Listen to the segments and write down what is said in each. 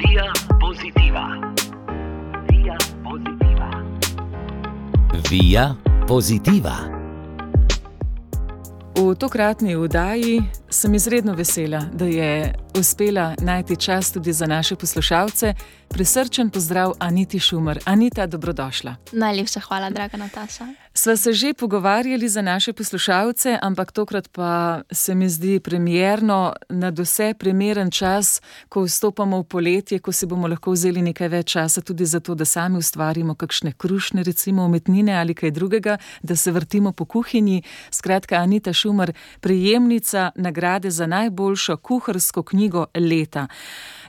Via pozitiva. Via pozitiva. Via pozitiva. V tokratni vdaji sem izredno vesela, da je uspela najti čas tudi za naše poslušalce. Prisrčen pozdrav Aniti Šumer. Anita, dobrodošla. Najlepša hvala, draga Nataša. Sva se že pogovarjali za naše poslušalce, ampak tokrat pa se mi zdi premjerno na vse primeren čas, ko vstopamo v poletje, ko si bomo lahko vzeli nekaj več časa tudi za to, da sami ustvarimo kakšne krušne, recimo umetnine ali kaj drugega, da se vrtimo po kuhinji. Skratka, Anita Šumer, prejemnica nagrade za najboljšo kuharsko knjigo leta.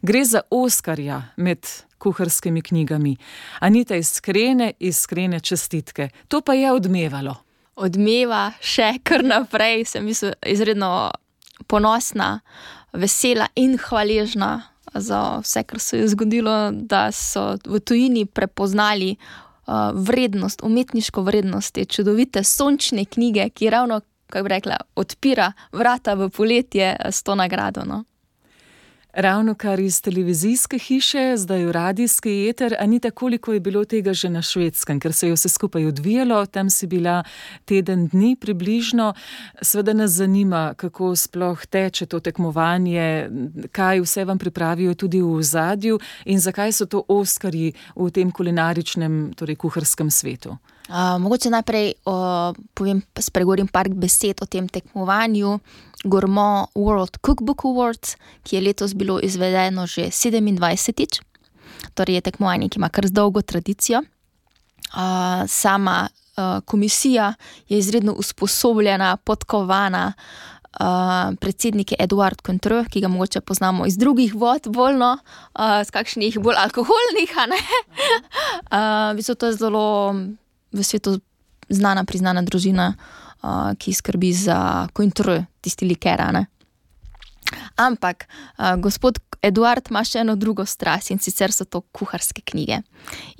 Gre za Oskarja med kuharskimi knjigami. Anita, iskrene, iskrene čestitke. To pa je odmevalo. Odmeva še kar naprej, sem izredno ponosna, vesela in hvaležna za vse, kar se je zgodilo, da so v tujini prepoznali uh, vrednost, umetniško vrednost te čudovite sončne knjige, ki ravno, kako bi rekla, odpira vrata v poletje s to nagrado. No? Ravno kar iz televizijske hiše, zdaj v radijski jeter, a ni tako, koliko je bilo tega že na švedskem, ker se je vse skupaj odvijalo, tam si bila teden dni približno. Sveda nas zanima, kako sploh teče to tekmovanje, kaj vse vam pripravijo tudi v zadju in zakaj so to oskarji v tem kulinaričnem, torej kuharskem svetu. Uh, mogoče najprej uh, povem, spregovorim par besed o tem tekmovanju. Gourmand World Cookbook Awards, ki je letos bilo izvedeno že 27. Torej je tekmovanje, ki ima kar dolgo tradicijo. Uh, sama uh, komisija je izredno usposobljena, podkovana. Uh, predsednik je Eduard Contreras, ki ga mogoče poznamo iz drugih vod, bolj no, uh, z kakšnih bolj alkoholnih. uh, to je zelo v svetu znana, priznana družina, uh, ki skrbi za kontr, tisti likerane. Ampak uh, gospod Eduard ima še eno drugo strast in sicer so to kuharske knjige.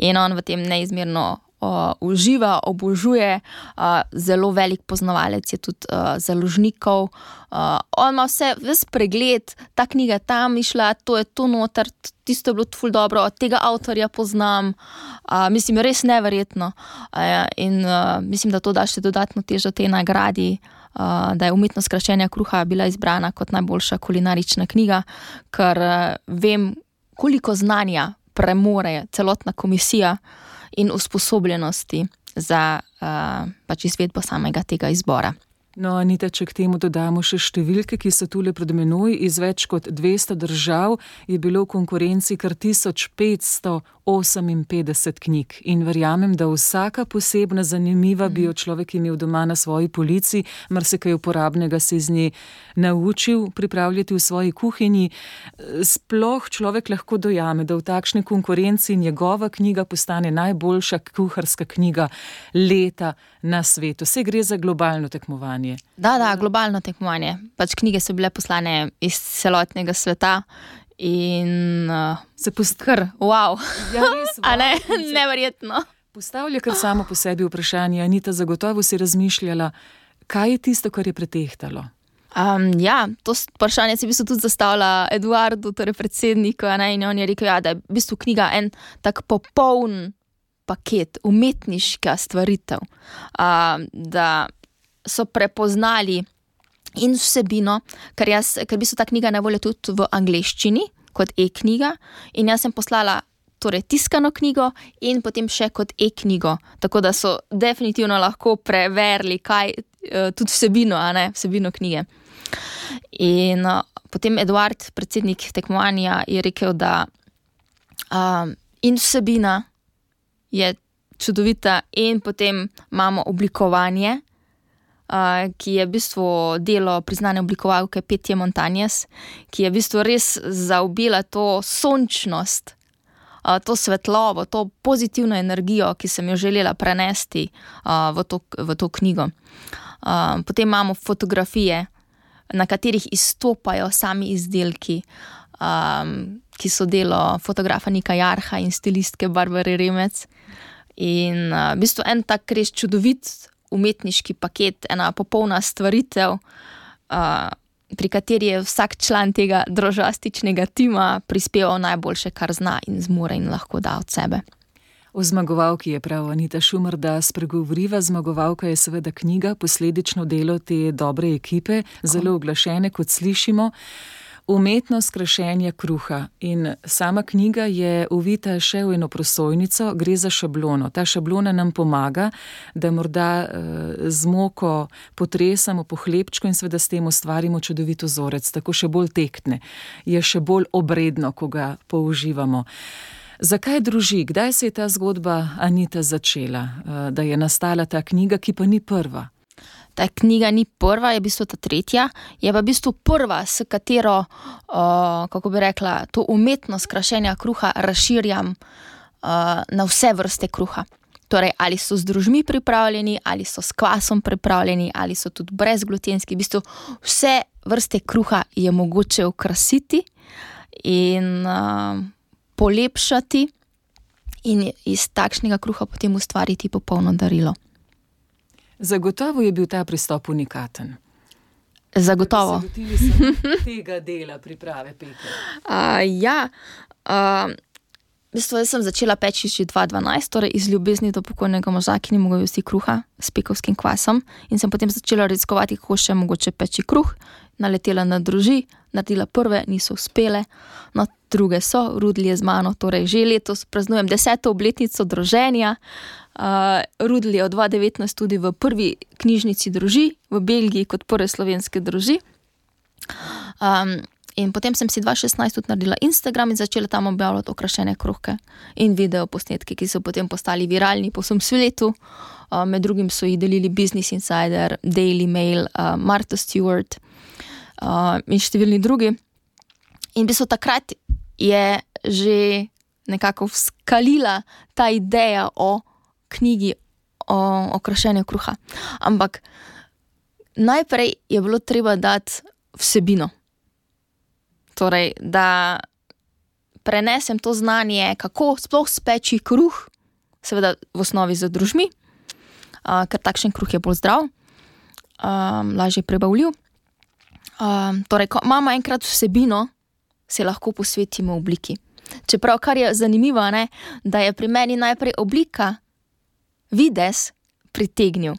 In on v tem neizmerno uh, uživa, obožuje, uh, zelo velik poznavalec je tudi uh, založnikov. Uh, on ima vse, vse pregled, ta knjiga je tam išla, to je to noter, tisto je bilo tudi dobro, tega avtorja poznam. Uh, mislim, res neverjetno. Uh, in uh, mislim, da to da še dodatno težo tej nagradi. Uh, da je umetnost krašenja kruha bila izbrana kot najboljša kulinarična knjiga, ker uh, vem, koliko znanja premore celotna komisija uh, in usposobljenosti za uh, pač izvedbo samega tega izbora. No, Anita, če k temu dodamo še številke, ki so tule pred menoj, iz več kot 200 držav je bilo v konkurenci kar 1558 knjig. In verjamem, da vsaka posebna zanimiva bi jo človek imel doma na svoji polici, mar se kaj uporabnega se iz nje naučil pripravljati v svoji kuhinji. Sploh človek lahko dojame, da v takšni konkurenci njegova knjiga postane najboljša kuharska knjiga leta na svetu. Vse gre za globalno tekmovanje tekmovanje. Da, da, globalno tekmovanje. Pač knjige so bile poslane iz celotnega sveta. In uh, se postkar, wow. ja, res, wow. ne, neverjetno. Postavlja kar samo po sebi vprašanje, Anita, zagotovo si razmišljala, kaj je tisto, kar je pretehtalo. Um, ja, to vprašanje si v bistvu tudi zastavila Eduardu, torej predsedniku. Ne, in on je rekel, ja, da je v bistvu knjiga en tak popoln paket, umetniška stvaritev. Um, so prepoznali in vsebino, ker, jaz, ker bi se ta knjiga na voljo tudi v angleščini, kot e-knjiga. In jaz sem poslala torej, tiskano knjigo in potem še kot e-knjigo, tako da so definitivno lahko preverili, kaj eh, tudi vsebino, a ne vsebino knjige. In uh, potem Eduard, predsednik tekmovanja, je rekel, da um, in vsebina je čudovita, in potem imamo oblikovanje ki je v bistvu delo priznane oblikovalke Petje Montanjes, ki je v bistvu res zaobila to sončnost, to svetlobo, to pozitivno energijo, ki sem jo želela prenesti v to, v to knjigo. Potem imamo fotografije, na katerih izstopajo sami izdelki. Um, ki so delo fotografa Nika Jarha in stilistke Barbare Remec. In uh, v bistvu en tak res čudovit umetniški paket, ena popolna stvaritev, uh, pri kateri je vsak član tega drožastičnega tima prispeval najboljše, kar zna in zmore in lahko da od sebe. O zmagovalki je prav Anita Šumr, da spregovoriva. Zmagovalka je seveda knjiga, posledično delo te dobre ekipe, zelo oglašene, kot slišimo. Umetnost krašenja kruha. In sama knjiga je uvita še v eno prosojnico, gre za šablono. Ta šablona nam pomaga, da morda z moko potresamo po hlebčku in seveda s tem ustvarimo čudovit vzorec, tako še bolj tehtne, je še bolj obredno, ko ga použivamo. Zakaj druži, kdaj se je ta zgodba Anita začela, da je nastala ta knjiga, ki pa ni prva? Ta knjiga ni prva, je v bistvu ta tretja, je pa v bistvu prva, s katero, kako bi rekla, to umetnost krašenja kruha razširjam na vse vrste kruha. Torej, ali so z drožmi pripravljeni, ali so s kvasom pripravljeni, ali so tudi brezglutenski, v bistvu vse vrste kruha je mogoče okrasiti in polepšati in iz takšnega kruha potem ustvariti popolno darilo. Zagotovo je bil ta pristop unikaten. Zagotovo. Tega dela priprave peke. ja, v bistvu sem začela peči že dva dvanajst, torej iz ljubezni do pokojnega moža, ki ni mogel jesti kruha s pekovskim kvasom, in sem potem začela raziskovati, kako še mogoče peči kruh. Naletela na droži, naredila prve, niso uspele, no, druge so, Rudl je z mano, torej že letos praznujem deseto obletnico druženja. Rudl je od dva devetnajst tudi v prvi knjižnici droži, v Belgiji kot prve slovenske droži. In potem sem si dva šestnajst tudi naredila Instagram in začela tam objavljati okrašene kruhke in videoposnetke, ki so potem postali viralni po vsem svetu. med drugim so jih delili Business Insider, Daily Mail, Martha Stewart, in številni drugi. In v bistvu takrat je že nekako vzkalila ta ideja o knjigi o krašenju kruha. Ampak najprej je bilo treba dati vsebino. Torej, da prenesem to znanje, kako sploh speči kruh, seveda v osnovi z drožmi, ker takšen kruh je bolj zdrav, lažje prebavljiv. torej, ko imamo enkrat vsebino, se lahko posvetimo obliki. Čeprav, kar je zanimivo, ne, da je pri meni najprej oblika, videz pritegnil,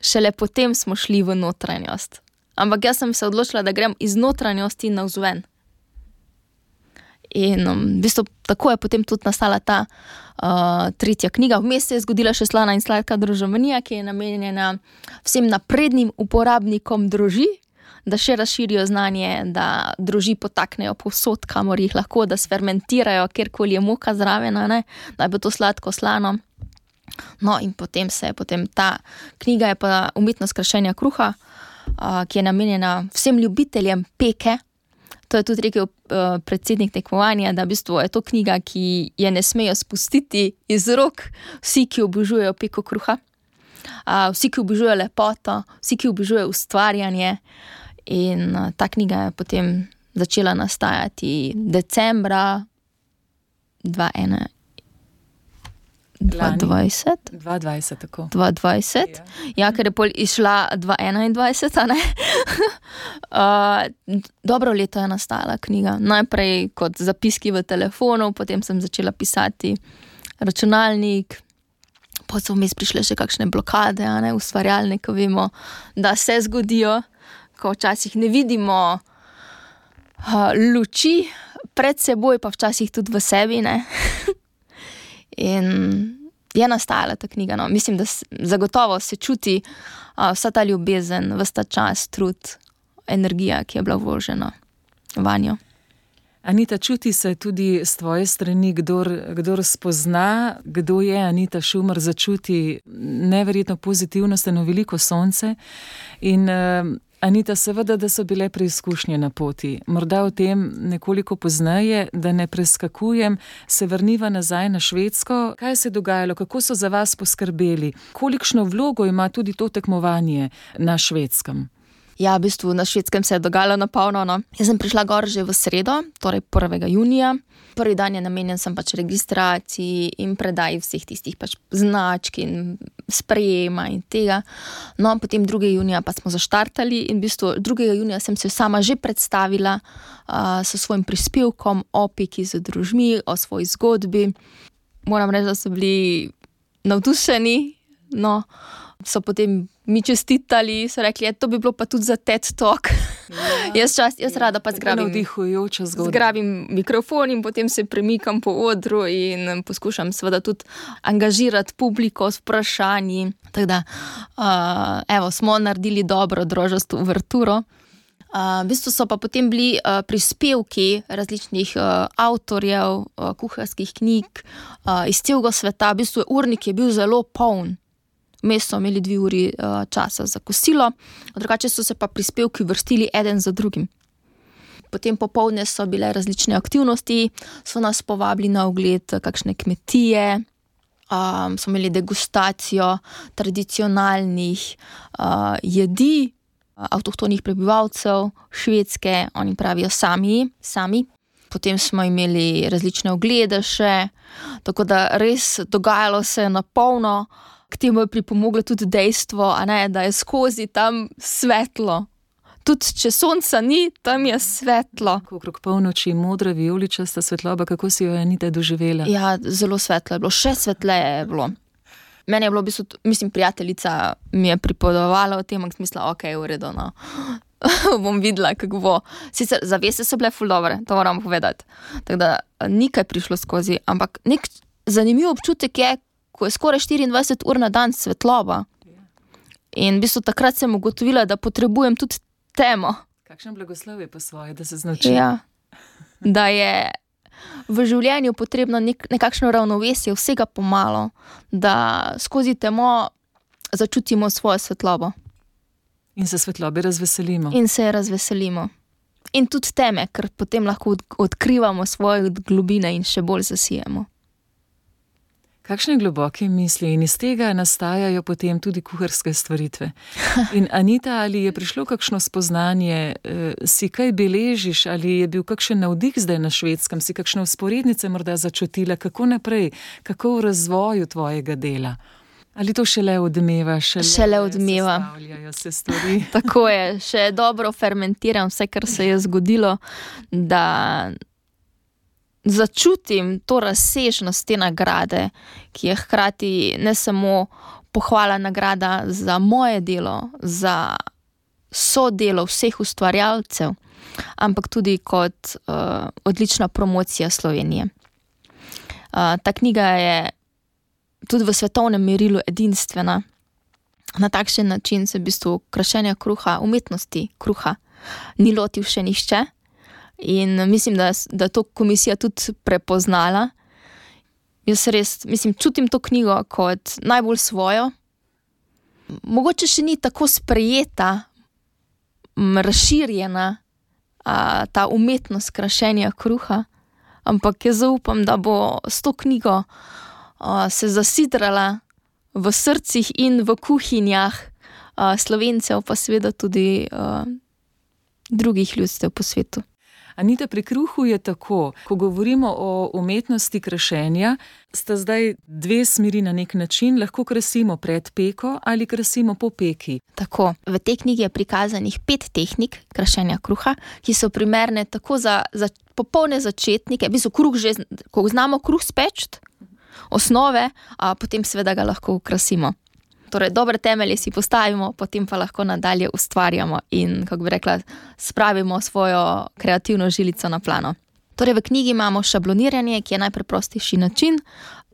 šele potem smo šli v notranjost. Ampak jaz sem se odločila, da grem iz notranjosti navzven. In v bistvu tako je potem tudi nastala ta, tretja knjiga, vmes se je zgodila še Slana in sladka družabnija, ki je namenjena vsem naprednim uporabnikom droži, da še razširijo znanje, da droži podtaknejo povsod, kamor jih lahko, da sfermentirajo, kjerkoli je moka zraven, a ne, naj bo to sladko, slano. No, in potem se je potem ta knjiga je pa Umetnost krašenja kruha, ki je namenjena vsem ljubiteljem peke. To je tudi rekel, predsednik tekmovanja, da v bistvu je to knjiga, ki je ne smejo spustiti iz rok vsi, ki obožujejo peko kruha. vsi, ki obožujejo lepoto, vsi, ki obožujejo ustvarjanje. In, ta knjiga je potem začela nastajati decembra dva ena, dva dvajset. Dva dvajset, tako. Dva dvajset. Ja, ker je pol izšla dva enaindvajset, a ne. dobro leto je nastala knjiga, najprej kot zapiski v telefonu, potem sem začela pisati računalnik, pol so vmes prišle še kakšne blokade, a ne, ustvarjalne, ke vemo, da se zgodijo, ko včasih ne vidimo, luči pred seboj, pa včasih tudi v sebi. In je nastajala ta knjiga, no, mislim, da zagotovo se čuti, vsa ta ljubezen, ves ta čas, trud, energija, ki je bila vložena vanjo. Anita, čuti se tudi s tvoje strani, kdor, kdor spozna, kdo je Anita Šumr, začuti neverjetno pozitivnost, eno veliko sonce. In, Anita, seveda, da so bile preizkušnje na poti. Morda o tem nekoliko pozneje, da ne preskakujem, se vrniva nazaj na Švedsko. Kaj se je dogajalo, kako so za vas poskrbeli? Kolikšno vlogo ima tudi to tekmovanje na Švedskem? Ja, v bistvu na švedskem se je dogajalo na polno. No. Jaz sem prišla gor že v sredo, torej 1. junija. Prvi dan je namenjen sem pač registraciji in predaji vseh tistih pač značk in sprejema in tega. No, potem 2. junija pa smo zaštartali in v bistvu 2. junija sem se sama že predstavila uh, s svojim prispevkom o peki z družmi, o svoji zgodbi. Moram reči, da so bili navdušeni. No, so potem mi čestitali, so rekli, da ja, bi bilo pa tudi za TED Talk. Ja, jaz, čas, jaz rada pa zgrabim. Navdihujoča zgodba. Zgrabim mikrofon in potem se premikam po odru in poskušam seveda tudi angažirati publiko s vprašanji. Tako da, uh, evo, smo naredili dobro, drožasto uverturo. Uh, v bistvu so pa potem bili uh, prispevki različnih uh, avtorjev, uh, kuharskih knjig uh, iz celega sveta. V bistvu urnik je bil zelo poln vmes so imeli dve uri uh, časa za kosilo, drugače so se pa prispevki vrstili en za drugim. Potem popovdne so bile različne aktivnosti, so nas povabili na ogled kakšne kmetije, um, so imeli degustacijo tradicionalnih uh, jedi. Avtohtonih prebivalcev, švedske, oni pravijo sami, sami. Potem smo imeli različne oglede, še, tako da res dogajalo se je na polno, k temu je pripomoglo tudi dejstvo, ne, da je skozi tam svetlo. Tudi če sonca ni, tam je svetlo. Okrog polnoči, modra, vijoličasta svetloba, kako si jo je nite doživela? Ja, zelo svetlo je bilo, še svetleje je bilo. Meni je bilo, v bistvu, mislim, prijateljica mi je pripovedovala o tem, da sem mislila, ok, uredo. No. bom videla, kako bo. Sicer zavese so bile fuldovre, to moram povedati. Tako da nikaj prišlo skozi, ampak nek zanimiv občutek je, ko je skoraj 24 ur na dan svetloba. In v bistvu takrat sem ugotovila, da potrebujem tudi temo. Kakšen blagoslov je pa svoje, da se znači? Ja, da je v življenju potrebno nek, nekakšno ravnovesje, vsega pomalo, da skozi temo začutimo svojo svetlobo. In se svetlobe razveselimo. In se razveselimo. In tudi teme, ker potem lahko odkrivamo svoje globine in še bolj zasijemo. Kakšne globoke misli in iz tega nastajajo potem tudi kuharske stvaritve. In Anita, ali je prišlo kakšno spoznanje, eh, si kaj beležiš, ali je bil kakšen navdih zdaj na švedskem, si kakšne usporednice morda začutila, kako naprej, kako v razvoju tvojega dela. Ali to šele odmeva, šele, šele odmeva. Se stvari. Tako je, še dobro fermentiram vse, kar se je zgodilo začutim to razsežnost te nagrade, ki je hkrati ne samo pohvala nagrada za moje delo, za sodelo vseh ustvarjalcev, ampak tudi kot uh, odlična promocija Slovenije. Uh, ta knjiga je tudi v svetovnem merilu edinstvena. Na takšen način se v bistvu krašenja kruha, umetnosti kruha, ni lotil še nišče. In mislim, da, da je to komisija tudi prepoznala. Jaz res mislim, čutim to knjigo kot najbolj svojo. Mogoče še ni tako sprejeta, razširjena a, ta umetnost krašenja kruha, ampak jaz zaupam, da bo s to knjigo a, se zasidrala v srcih in v kuhinjah a, slovencev, pa seveda tudi a, drugih ljudstev po svetu. Anita, pri kruhu je tako, ko govorimo o umetnosti krašenja, sta zdaj dve smeri na nek način, lahko krasimo pred peko ali krasimo po peki. Tako, v tej knjigi je prikazanih pet tehnik krašenja kruha, ki so primerne tako za, za popolne začetnike, v bistvu kruh že, ko znamo kruh speč, osnove, a potem seveda ga lahko ukrasimo. Torej, dobre temelje si postavimo, potem pa lahko nadalje ustvarjamo in, kako bi rekla, spravimo svojo kreativno žilico na plano. Torej, v knjigi imamo šabloniranje, ki je najpreprostejši način,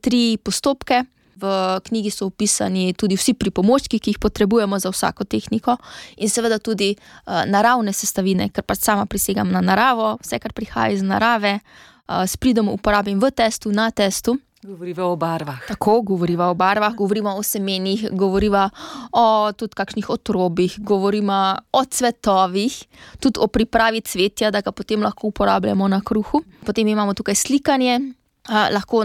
tri postopke. V knjigi so opisani tudi vsi pripomočki, ki jih potrebujemo za vsako tehniko, in seveda tudi uh, naravne sestavine, ker pač sama prisegam na naravo, vse, kar prihaja iz narave, uh, s pridom uporabim v testu, na testu. Govorimo o barvah. Tako, govorimo o barvah, govorimo o semenih, govorimo o tudi kakšnih otrobih, govorimo o cvetovih, tudi o pripravi cvetja, da ga potem lahko uporabljamo na kruhu. Potem imamo tukaj slikanje, lahko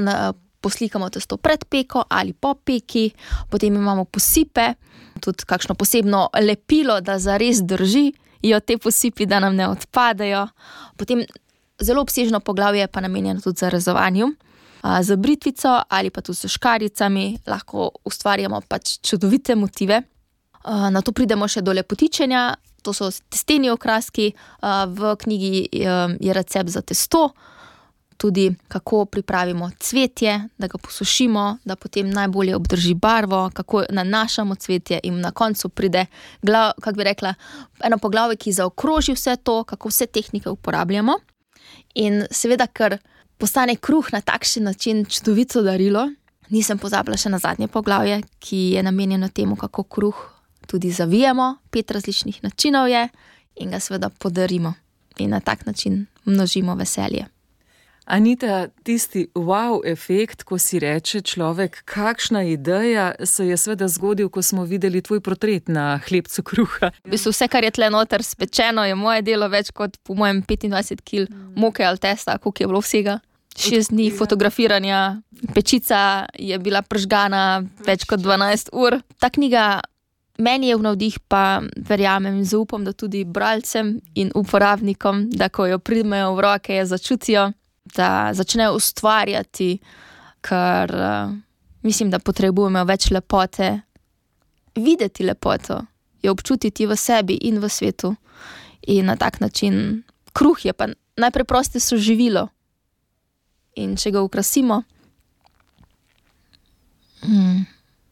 poslikamo testo pred peko ali po peki, potem imamo posipe, tudi kakšno posebno lepilo, da zares držijo te posipi, da nam ne odpadejo. Potem zelo obsežno poglavje pa namenjeno tudi za rezovanju. Z britvico ali pa tudi s škaricami lahko ustvarjamo pač čudovite motive. Na to pridemo še do lepotičenja, to so testeni okraski, v knjigi je recept za testo, tudi kako pripravimo cvetje, da ga posušimo, da potem najbolje obdrži barvo, kako nanašamo cvetje in na koncu pride, kako bi rekla, eno poglavje, ki zaokroži vse to, kako vse tehnike uporabljamo. In seveda, ker postane kruh na takšen način čudovito darilo, nisem pozabila še na zadnje poglavje, ki je namenjeno temu, kako kruh tudi zavijemo, pet različnih načinov je in ga seveda podarimo in na tak način množimo veselje. Anita, tisti wow efekt, ko si reče človek, kakšna ideja, se je seveda zgodil, ko smo videli tvoj portret na hlebcu kruha. V bistvu vse, kar je tle noter spečeno, je moje delo več kot po mojem 25 kg moke ali testa, koliko je bilo vsega. Šest dni fotografiranja, pečica je bila pržgana več kot 12 ur. Ta knjiga meni je v navdih, pa verjamem in zaupam, da tudi bralcem in uporabnikom, da ko jo primejo v roke, jo začutijo da začnejo ustvarjati, ker uh, mislim, da potrebujemo več lepote, videti lepoto, jo občutiti v sebi in v svetu. In na tak način kruh je pa najpreprostejše živilo. In če ga ukrasimo, mm,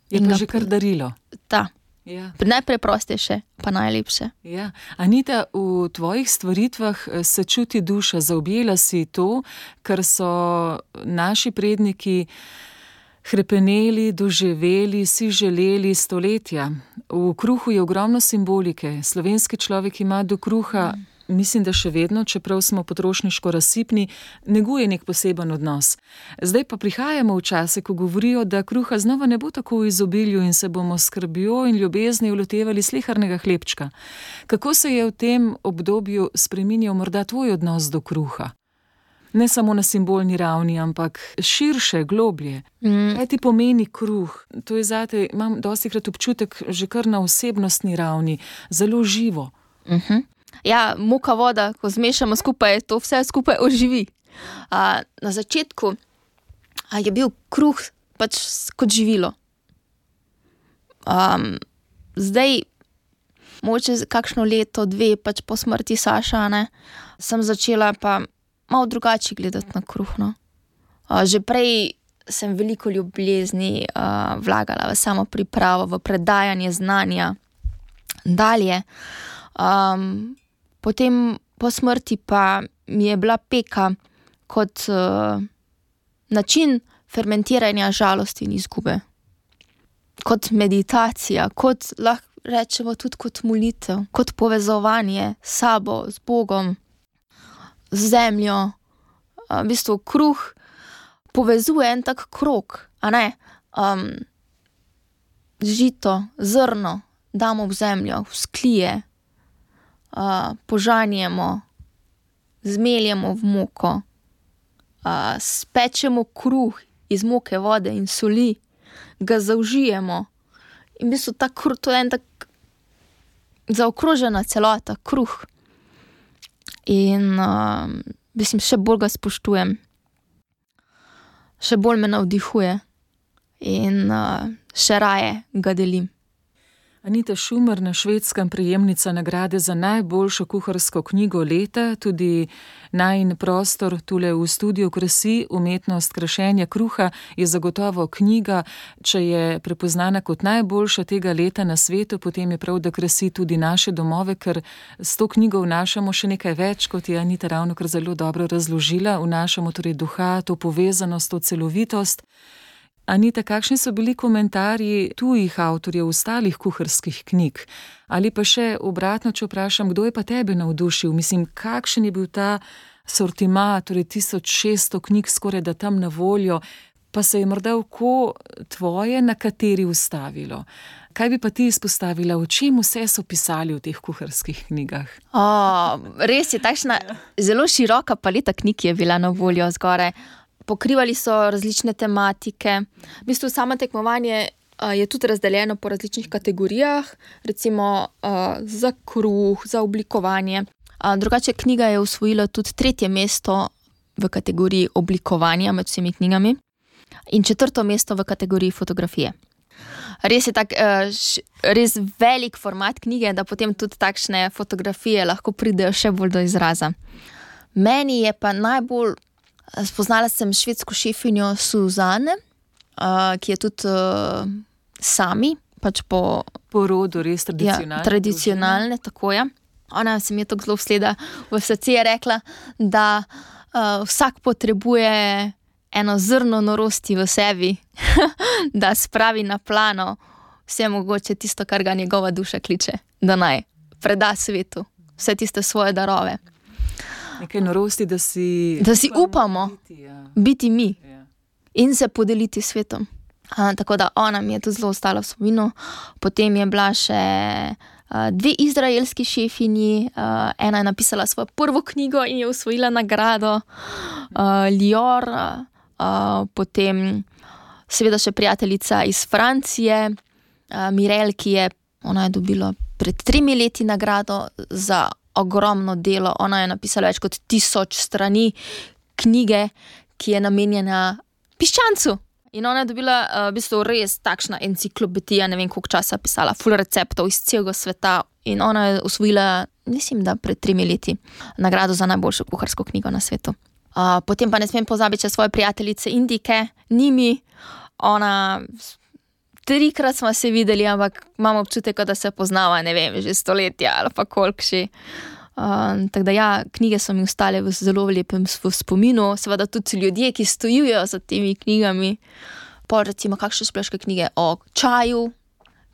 je to že kar darilo. Da. Ja. Najpreprostejše, pa najlepše. Ja. Anita, v tvojih stvaritvah eh, se čuti duša, zaobjela si to, kar so naši predniki krepeneli, doživeli, si želeli stoletja. V kruhu je ogromno simbolike. Slovenski človek ima do kruha. Mm mislim, da še vedno, čeprav smo potrošniško razsipni, neguje nek poseben odnos. Zdaj pa prihajamo v čase, ko govorijo, da kruha znova ne bo tako v izobilju in se bomo skrbjo in ljubezni ulotevali slehrnega hlebčka. Kako se je v tem obdobju spremenil morda tvoj odnos do kruha? Ne samo na simbolni ravni, ampak širše, globlje. Mm. Kaj ti pomeni kruh? To je zate, imam dosti krat občutek, že kar na osebnostni ravni, zelo živo. Uh mhm. -huh. Ja, muka voda, ko zmešamo skupaj, to vse skupaj oživi. A, na začetku a, je bil kruh pač kot živilo. Um, zdaj, moče kakšno leto, dve, pač po smrti Saša, ne, sem začela pa malo drugače gledati na kruh. No. A, že prej sem veliko ljubezni a, vlagala v samo pripravo, v predajanje znanja. Dalje. Um, potem po smrti pa mi je bila peka kot uh, način fermentiranja žalosti in izgube, kot meditacija, kot lahko rečemo tudi kot molitev, kot povezovanje s sabo, z Bogom, z zemljo. V bistvu kruh povezuje en tak krok, a ne um, žito, zrno, damo v zemljo, v sklije uh, požanjemo, zmeljemo v moko, uh, spečemo kruh iz moke, vode in soli, ga zaužijemo. In v bistvu ta kruh, to je en tak zaokrožena celota, kruh. In uh, mislim, še bolj ga spoštujem, še bolj me navdihuje in uh, še raje ga delim. Anita Šumer, na švedskem prejemnica nagrade za najboljšo kuharsko knjigo leta, tudi najn prostor tule v studiu krasi umetnost krašenja kruha, je zagotovo knjiga, če je prepoznana kot najboljša tega leta na svetu, potem je prav, da krasi tudi naše domove, ker s to knjigo vnašamo še nekaj več, kot je Anita ravno kar zelo dobro razložila, vnašamo torej duha, to povezanost, to celovitost. Anita, kakšni so bili komentarji tujih avtorjev ostalih kuharskih knjig? Ali pa še obratno, če vprašam, kdo je pa tebe navdušil? Mislim, kakšen je bil ta sortima, torej 1600 knjig, skoraj da tam na voljo, pa se je morda oko tvoje, na kateri ustavilo? Kaj bi pa ti izpostavila, o čem vse so pisali v teh kuharskih knjigah? O, res je, takšna zelo široka paleta knjig je bila na voljo zgoraj. Pokrivali so različne tematike. V bistvu samo tekmovanje uh, je tudi razdeljeno po različnih kategorijah, recimo uh, za kruh, za oblikovanje. Uh, drugače, knjiga je usvojila tudi tretje mesto v kategoriji oblikovanja med vsemi knjigami in četrto mesto v kategoriji fotografije. Res je tak, š, res velik format knjige, da potem tudi takšne fotografije lahko pridejo še bolj do izraza. Meni je pa najbolj spoznala sem švedsko šefinjo Suzane, uh, ki je tudi uh, sami, pač po Porodu, res tradicionalne. Ja, tradicionalne, tako je. Ona se mi je tako zelo vsleda v srce rekla, da uh, vsak potrebuje eno zrno norosti v sebi, da spravi na plano vse mogoče tisto, kar ga njegova duša kliče, da naj preda svetu vse tiste svoje darove. Nekaj norosti, da si, Da si upamo. biti, ja. Biti mi Ja. in se podeliti s svetom. A, tako da ona mi je tudi zelo ostala v spominu. Potem je bila še a, dve izraelski šefinji, a, ena je napisala svojo prvo knjigo in je usvojila nagrado, a, Lior, a, a, potem seveda še prijateljica iz Francije, a, Mirel, ki je, ona je dobila pred tremi leti nagrado za ogromno delo. Ona je napisala več kot tisoč strani knjige, ki je namenjena piščancu. In ona je dobila uh, v bistvu res takšna enciklopedija, ne vem koliko časa pisala, full receptov iz celega sveta. In ona je osvojila, mislim, da pred tremi leti, nagrado za najboljšo kuharsko knjigo na svetu. Uh, potem pa ne smem pozabiti svoje prijateljice Indike, Nimi. Ona, trikrat smo se videli, ampak imamo občutek, da se poznava, ne vem, že stoletja ali pa koliko še. Um, tako da, ja, knjige so mi ostale v zelo lepem spominu, seveda tudi ljudje, ki stojijo za temi knjigami. Pol recimo kakšne splošne knjige o čaju.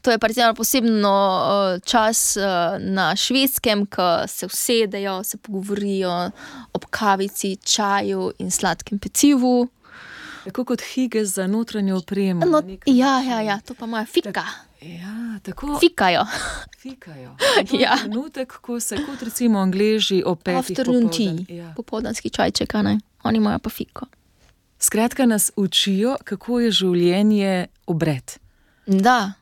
To je pa recimo posebno uh, čas uh, na švedskem, ko se usedejo, se pogovorijo ob kavici, čaju in sladkem pecivu. Tako kot hige za notranjo opremo. No, ja, ja, ja, to pa moja fika. ja, tako Fikajo. fikajo. Ja. Trenutek, ko se kot recimo angliži o petih Afternoon popoldan- tea, Ja. popoldanski čajček, a ne? Oni imajo pa fiko. Skratka, nas učijo, kako je življenje obred. Da,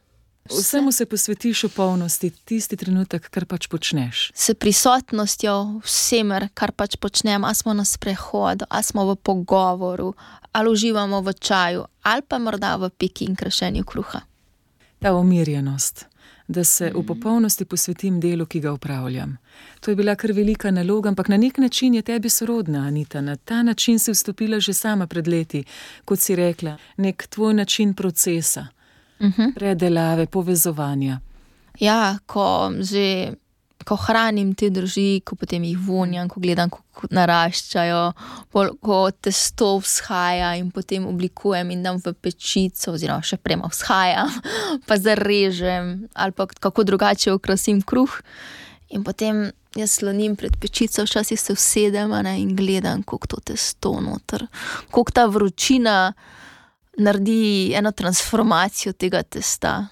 Vsemu se posvetiš v polnosti, tisti trenutek, kar pač počneš. s prisotnostjo vsemer, kar pač počnemo, ali smo na sprehodu, ali smo v pogovoru, ali uživamo v čaju, ali pa morda v piki in krašenju kruha. Ta umirjenost, da se v popolnosti posvetim delu, ki ga upravljam. To je bila kar velika naloga, ampak na nek način je tebi sorodna, Anita. Na ta način si vstopila že sama pred leti, kot si rekla, nek tvoj način procesa, Uh -huh. predelave, povezovanja. Ja, ko že. Ko hranim te drži, ko potem jih vonjam, ko gledam, kako naraščajo, pol, ko testo vzhaja in potem oblikujem in dam v pečico, oziroma še prema vzhaja, pa zarežem ali pa kako drugače okrasim kruh. In potem jaz slonim pred pečico, včasih se usedem a ne, in gledam, kako to testo noter, kako ta vročina naredi eno transformacijo tega testa.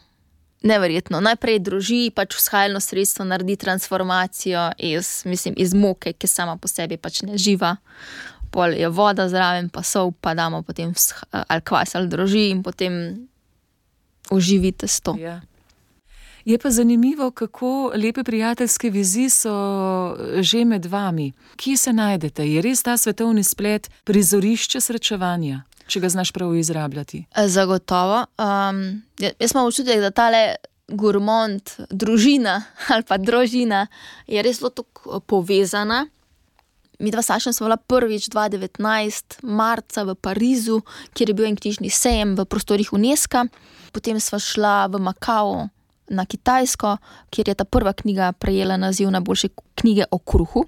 Neverjetno. Najprej droži, pač vzhajalno sredstvo naredi transformacijo iz, mislim, iz moke, ki sama po sebi pač ne živa. Pol je voda zraven, pa sol, pa damo potem ali kvas ali droži in potem oživi testo. Ja. Je pa zanimivo, kako lepe prijateljske vizi so že med vami. Kje se najdete? Je res ta svetovni splet prizorišče srečevanja, če ga znaš prav izrabljati? Zagotovo. Um, jaz imam občutek, da tale gurmond, družina ali pa družina je res zelo tako povezana. Mi dva Saša smo bila prvič 2019, marca v Parizu, kjer je bil en knjižni sejem v prostorih UNESCO, potem sva šla v Makao na Kitajsko, kjer je ta prva knjiga prejela naziv najboljše knjige o kruhu,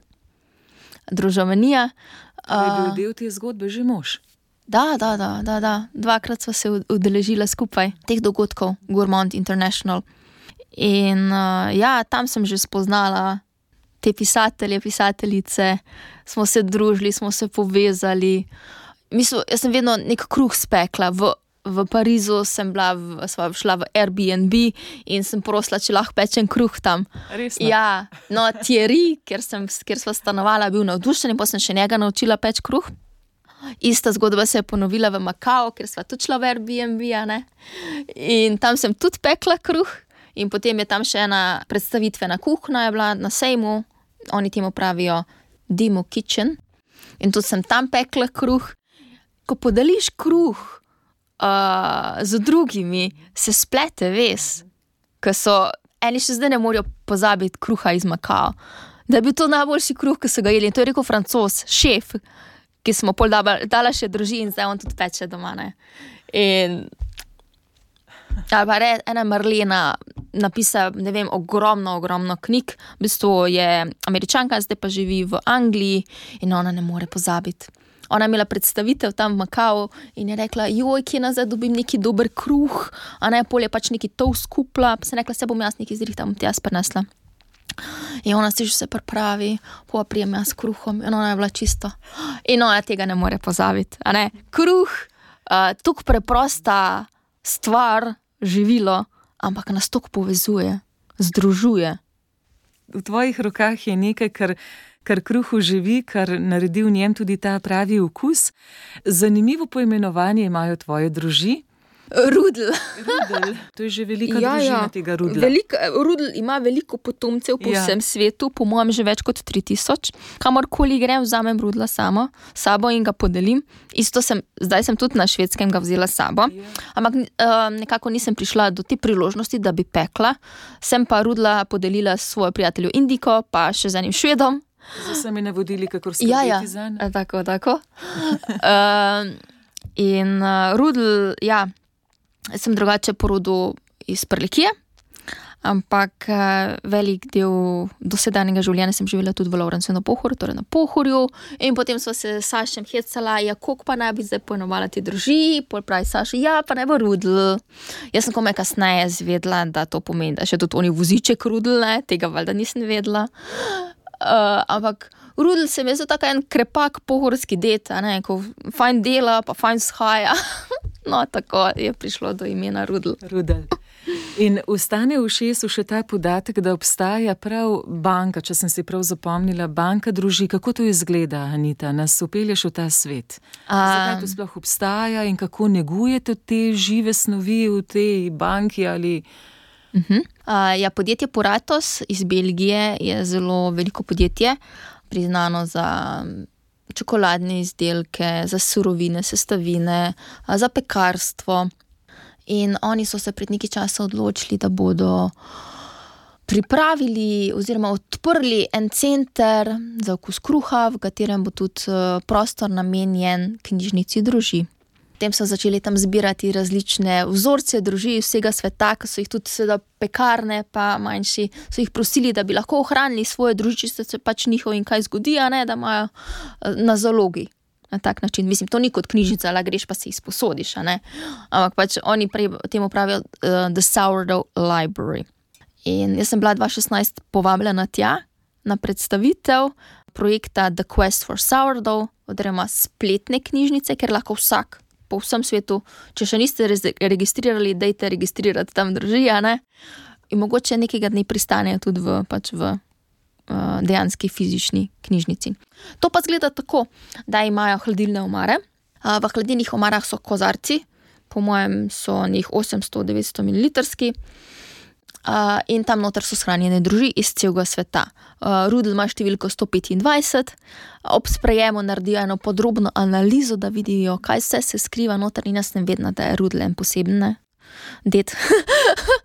Družavenija. Je bil del te zgodbe že mož? Da, da, da, da, da. dvakrat smo se udeležili skupaj teh dogodkov, Gourmand International. In uh, ja, tam sem že spoznala te pisatelje, pisateljice, smo se družili, smo se povezali. Mislim, jaz sem vedno nek kruh spekla. V, v Parizu sem bila, v, sva šla v Airbnb in sem prosila, če lahko pečem kruh tam. Res? Ja, no, Thierry, ker, sem, ker sva stanovala, bil navdušen in potem sem še njega naučila peč kruh. Ista zgodba se je ponovila v Makao, ker sva tudi šla v Airbnb. In tam sem tudi pekla kruh, in potem je tam še ena predstavitvena kuhna, je bila na sejmu, oni temu pravijo Demo Kitchen. In tudi sem tam pekla kruh. Ko podeliš kruh uh, z drugimi, se splete ves, ker so eni še zdaj ne morejo pozabiti kruha iz Makao. Da je bil to najboljši kruh, ki so ga jedli. In to je rekel francos, šef, ki smo pol dala, še družini, zdaj on tudi peče doma. In ali pa re, ena Marlena napisa, ne vem, ogromno, ogromno knjig. V bistvu je američanka, zdaj pa živi v Angliji in ona ne more pozabiti. Ona je imela predstavitev tam v Makau in je rekla: Joj, kje nazaj dobim neki dober kruh, a ne polje pač neki to skupla. Pa sem rekla: Se bom jaz neki zrihtal, bom ti jaz prenesla. In ona si že se pripravi, pa prijem jaz kruhom, in ona je bila čisto. In ona tega ne more pozabiti. Ne? Kruh, uh, tako preprosta stvar, živilo, ampak nas tako povezuje, združuje. V tvojih rokah je nekaj, kar, kar kruhu živi, kar naredi v njem tudi ta pravi okus. Zanimivo poimenovanje imajo tvoje družine. Rudel. Rudel. To je že velika Ja, družina ja. tega rudla. Velik, rudel ima veliko potomcev po Ja. ja. vsem svetu, po mojem, že več kot 3000. Kamorkoli grem, vzamem rudla samo, sabo in ga podelim. Isto sem, zdaj sem tudi na švedskem ga vzela sabo. Ja. Ampak uh, nekako nisem prišla do te priložnosti, da bi pekla. Sem pa rudla podelila svojo prijatelju Indiko, pa še z enim švedom. Z vsemi navodili, kako skrbeti Ja, ja. zanj. Tako, tako. uh, in uh, rudel, ja, jaz sem drugače porodil iz Prlikije, ampak uh, velik del dosedanjega življenja sem živela tudi v Lovrencu na Pohorju, torej na Pohorju. In potem smo se s Sašem hecala, ja, koliko pa naj bi zdaj poenovala ti druži, pol pravi Saš, ja, pa naj bo rudel. Jaz sem komaj kasneje zvedla, da to pomeni, da še tudi oni voziček rudel, ne, tega valjda nisem vedela. Uh, ampak Rudel se mi je zdel tako en krepak pohorski det, ko fajn dela, pa fajn shaja. No, tako je prišlo do imena Rudel. Rudel. In ustane v šesu še ta podatek, da obstaja prav banka, če sem si prav zapomnila, banka druži. Kako to izgleda, Anita, nas upelješ v ta svet? Zakaj to sploh obstaja in kako negujete te žive snovi v tej banki ali Uh, ja, podjetje Puratos iz Belgije je zelo veliko podjetje, priznano za čokoladne izdelke, za surovine, sestavine, za pekarstvo. In oni so se pred nekaj časa odločili, da bodo pripravili oziroma odprli en center za okus kruha, v katerem bo tudi eh, prostor namenjen knjižnici družin. Potem so začeli tam zbirati različne vzorce družin vsega sveta, ki so jih tudi seveda pekarne, pa manjši, so jih prosili, da bi lahko ohranili svoje družine, če se pač njihov in kaj zgodi, ne, da imajo eh, na zalogi. Na tak način, mislim, to ni kot knjižnica, la greš pa si jih sposodiš. Ampak pač oni prej temu pravijo uh, The Sourdough Library. In jaz sem bila 2016 povabljena tja na predstavitev projekta The Quest for Sourdough, oziroma spletne knjižnice, ker lahko vsak po vsem svetu, če še niste registrirali, dajte registrirati tam družija, ne. In mogoče nekega dne pristanejo tudi v, pač v uh, dejanski fizični knjižnici. To pa zgleda tako, da imajo hladilne omare. Uh, v hladilnih omarah so kozarci, po mojem so njih 800-900 ml. Uh, in tam noter so shranjene druži iz celega sveta. Uh, Rudel ima številko 125, ob sprejemu naredijo eno podrobno analizo, da vidijo, kaj vse se skriva noter, in jaz sem vedela, da je Rudel en poseben ne? det.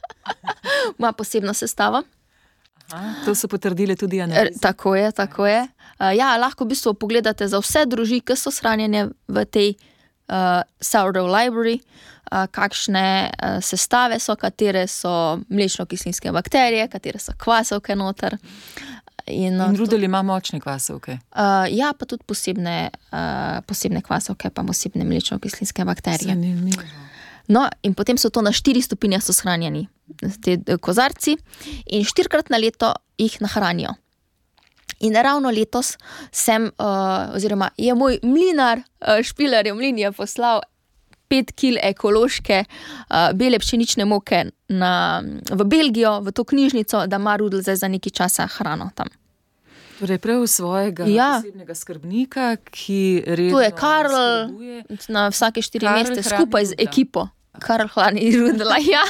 Ima posebno sestavo. Aha, to so potrdile tudi Er, analize? tako je, tako je. Uh, ja, lahko v bistvu pogledate za vse druži, ki so shranjene v tej uh, Sourdough Library, uh, kakšne sestave so, katere so mlečno-kislinske bakterije, katere so kvasovke noter. In, In rudel ima močne kvasovke. Uh, ja, pa tudi posebne, uh, posebne kvasovke, pa posebne mlečno-kislinske bakterije. Zanimivo. No, in potem so to na štiri stopinje so shranjeni, ti eh, kozarci, in štirikrat na leto jih nahranijo. In ravno letos sem, uh, oziroma je moj mlinar, uh, špilar je mlin, je poslal pet kil ekološke uh, bele pšenične moke na, v Belgijo, v to knjižnico, da ima Rudel zdaj za nekaj časa hrano tam. Torej, prav svojega Ja. posebnega skrbnika, ki redno Tu je Karl, skrbuje. na vsake štiri Karl mesece skupaj z ekipo. Kar hlani rudla, ja.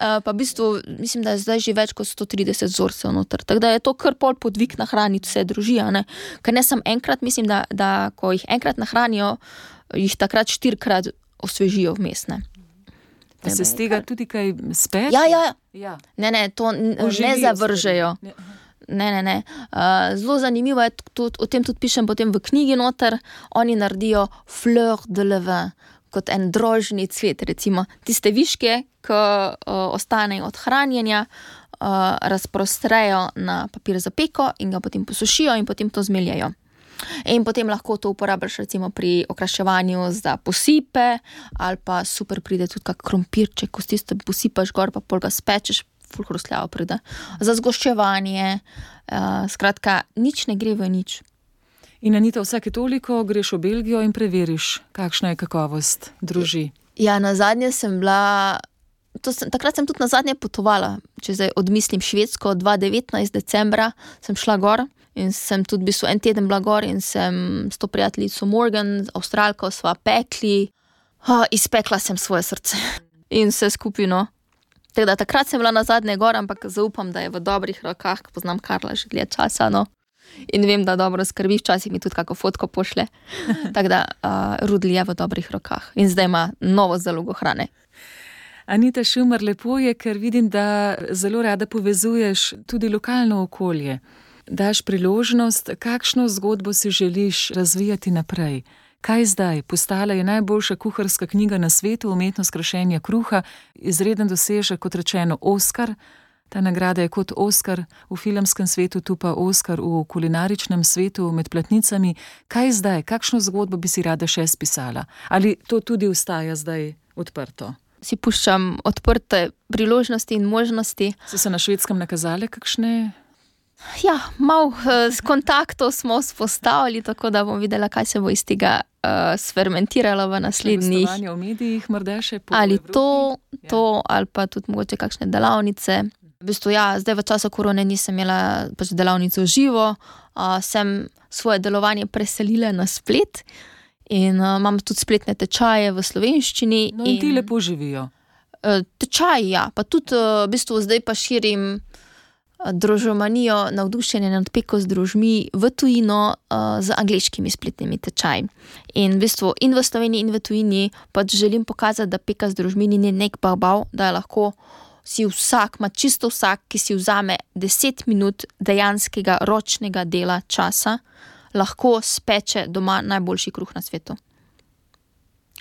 Uh, pa v bistvu mislim, da je zdaj že več kot 130 vzorcev noter. Tako da je to kar pol podvig nahraniti vse družine. Ne? Ker ne sem enkrat, mislim, da, da ko jih enkrat nahranijo, jih takrat štirikrat osvežijo vmesne. Pa se z tega tudi kaj speče? Ja, ja, ja. ne, ne, to n- ne Oživijo zavržejo. Ne. Ne, ne, ne. Uh, zelo zanimivo je, tudi, o tem tudi pišem potem v knjigi noter. Oni naredijo fleur de levin, kot en drožni cvet, recimo tiste viške, ki uh, ostanejo od hranjenja, uh, razprostrejo na papir za peko in ga potem posušijo in potem to zmeljajo. In potem lahko to uporabiš recimo pri okraševanju za posipe, ali pa super pride tudi kak krompirček, ko si tisto posipaš gor, pa pol ga spečeš, fulhrustljavo pride. Za zgoščevanje, uh, skratka, nič ne gre v nič. In Anita, vsake toliko greš v Belgijo in preveriš, kakšna je kakovost druži. Ja, na zadnje sem bila. to Sem, takrat sem tudi na zadnje potovala, če zdaj odmislim Švedsko, 2019. decembra sem šla gor in sem tudi v bistvu en teden bila gor in sem s to prijateljico Morgan, Avstralko, sva pekli, oh, izpekla sem svoje srce in vse skupino. Tako da takrat sem bila na zadnje gor, ampak zaupam, da je v dobrih rokah, ker poznam Karla že dlje časa. No. In vem, da dobro skrbi, včasih mi tudi kako fotko pošle. Tako da uh, Rudli je v dobrih rokah in zdaj ima novo zalogo hrane. Anita Šumar, lepo je, ker vidim, da zelo rada povezuješ tudi lokalno okolje. Daš priložnost, kakšno zgodbo si želiš razvijati naprej. Kaj zdaj? Postala je najboljša kuharska knjiga na svetu, umetnost krašenja kruha, izreden dosežek, kot rečeno, Oscar. Ta nagrada je kot Oscar v filmskem svetu, tu pa Oscar v kulinaričnem svetu med platnicami. Kaj zdaj? Kakšno zgodbo bi si rada še spisala? Ali to tudi ostaja zdaj odprto? Si puščam odprte priložnosti in možnosti. So se na švedskem nakazale kakšne? Ja, malo uh, s kontaktov smo vzpostavili, tako da bom videla, kaj se bo iz tega uh, sfermentiralo v naslednjih. v medijih, še Ali Evropi? to, Ja. to, ali pa tudi mogoče kakšne delavnice. V bistvu, ja, zdaj v času korone nisem imela pač delavnico živo, uh, sem svoje delovanje preselila na splet in uh, imam tudi spletne tečaje v slovenščini. No, in ti lepo živijo. Eh, Tečaj, ja, pa tudi eh, v bistvu zdaj pa širim eh, družomanijo, navdušenje nad peko z družmi v tujino z angliškimi spletnimi tečaji. In v bistvu in v Sloveniji, in v tujini pač želim pokazati, da peka z družmi ni nek babav, da je lahko si vsak, ma čisto vsak, ki si vzame 10 minut dejanskega ročnega dela časa, lahko speče doma najboljši kruh na svetu.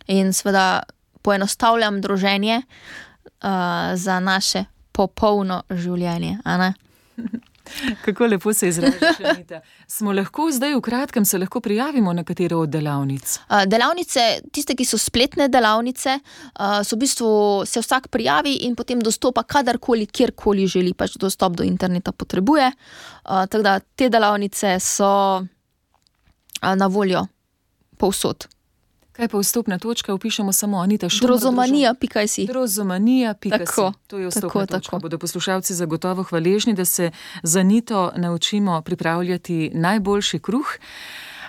In seveda poenostavljam druženje uh, za naše popolno življenje. Kako lepo se izražaš, Anita. Smo lahko zdaj v kratkem se lahko prijavimo na katero od delavnic. Delavnice, tiste, ki so spletne delavnice, so v bistvu se vsak prijavi in potem dostopa kadarkoli, kjerkoli želi, pač dostop do interneta potrebuje. Tako da te delavnice so na voljo povsod. Kaj pa vstopna točka, upišemo samo Anita Šumar. Drozomanija, pikaj si. Drozomanija, pika Tako, si. To je vstopna tako, točka. tako. Bodo poslušalci zagotovo hvaležni, da se za Nito naučimo pripravljati najboljši kruh.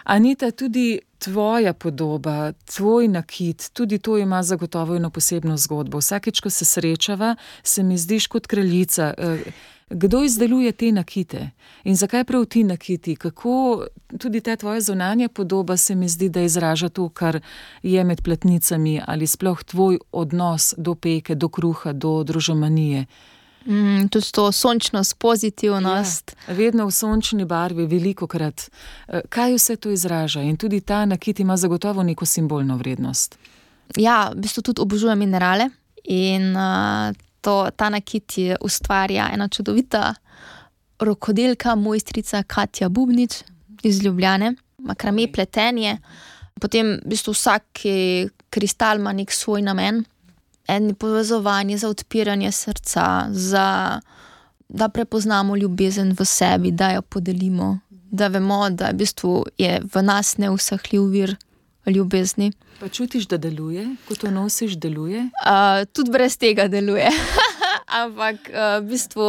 Anita, tudi tvoja podoba, tvoj nakit, tudi to ima zagotovo eno posebno zgodbo. Vsakeč, ko se srečava, se mi zdiš kot kraljica. Eh, Kdo izdeluje te nakite in zakaj prav ti nakiti? Kako tudi ta tvoja zunanja podoba se mi zdi, da izraža to, kar je med platnicami ali sploh tvoj odnos do peke, do kruha, do družomanije. Mm, tudi to sončnost, pozitivnost. Ja, vedno v sončni barvi, veliko krat. Kaj vse to izraža in tudi ta nakit ima zagotovo neko simbolno vrednost. Ja, v bistvu tudi obožujem minerale in uh, to, ta nakit je ustvarja ena čudovita rokodelka, mojstrica Katja Bubnič iz Ljubljane, makrame pletenje. Potem v bistvu vsak kristal ima nek svoj namen, en je povezovanje za odpiranje srca, za, da prepoznamo ljubezen v sebi, da jo podelimo, da vemo, da v bistvu je v nas neusahljiv vir ljubezni. Pa čutiš, da deluje, ko to nosiš, deluje? Uh, tudi brez tega deluje. Ampak uh, v bistvu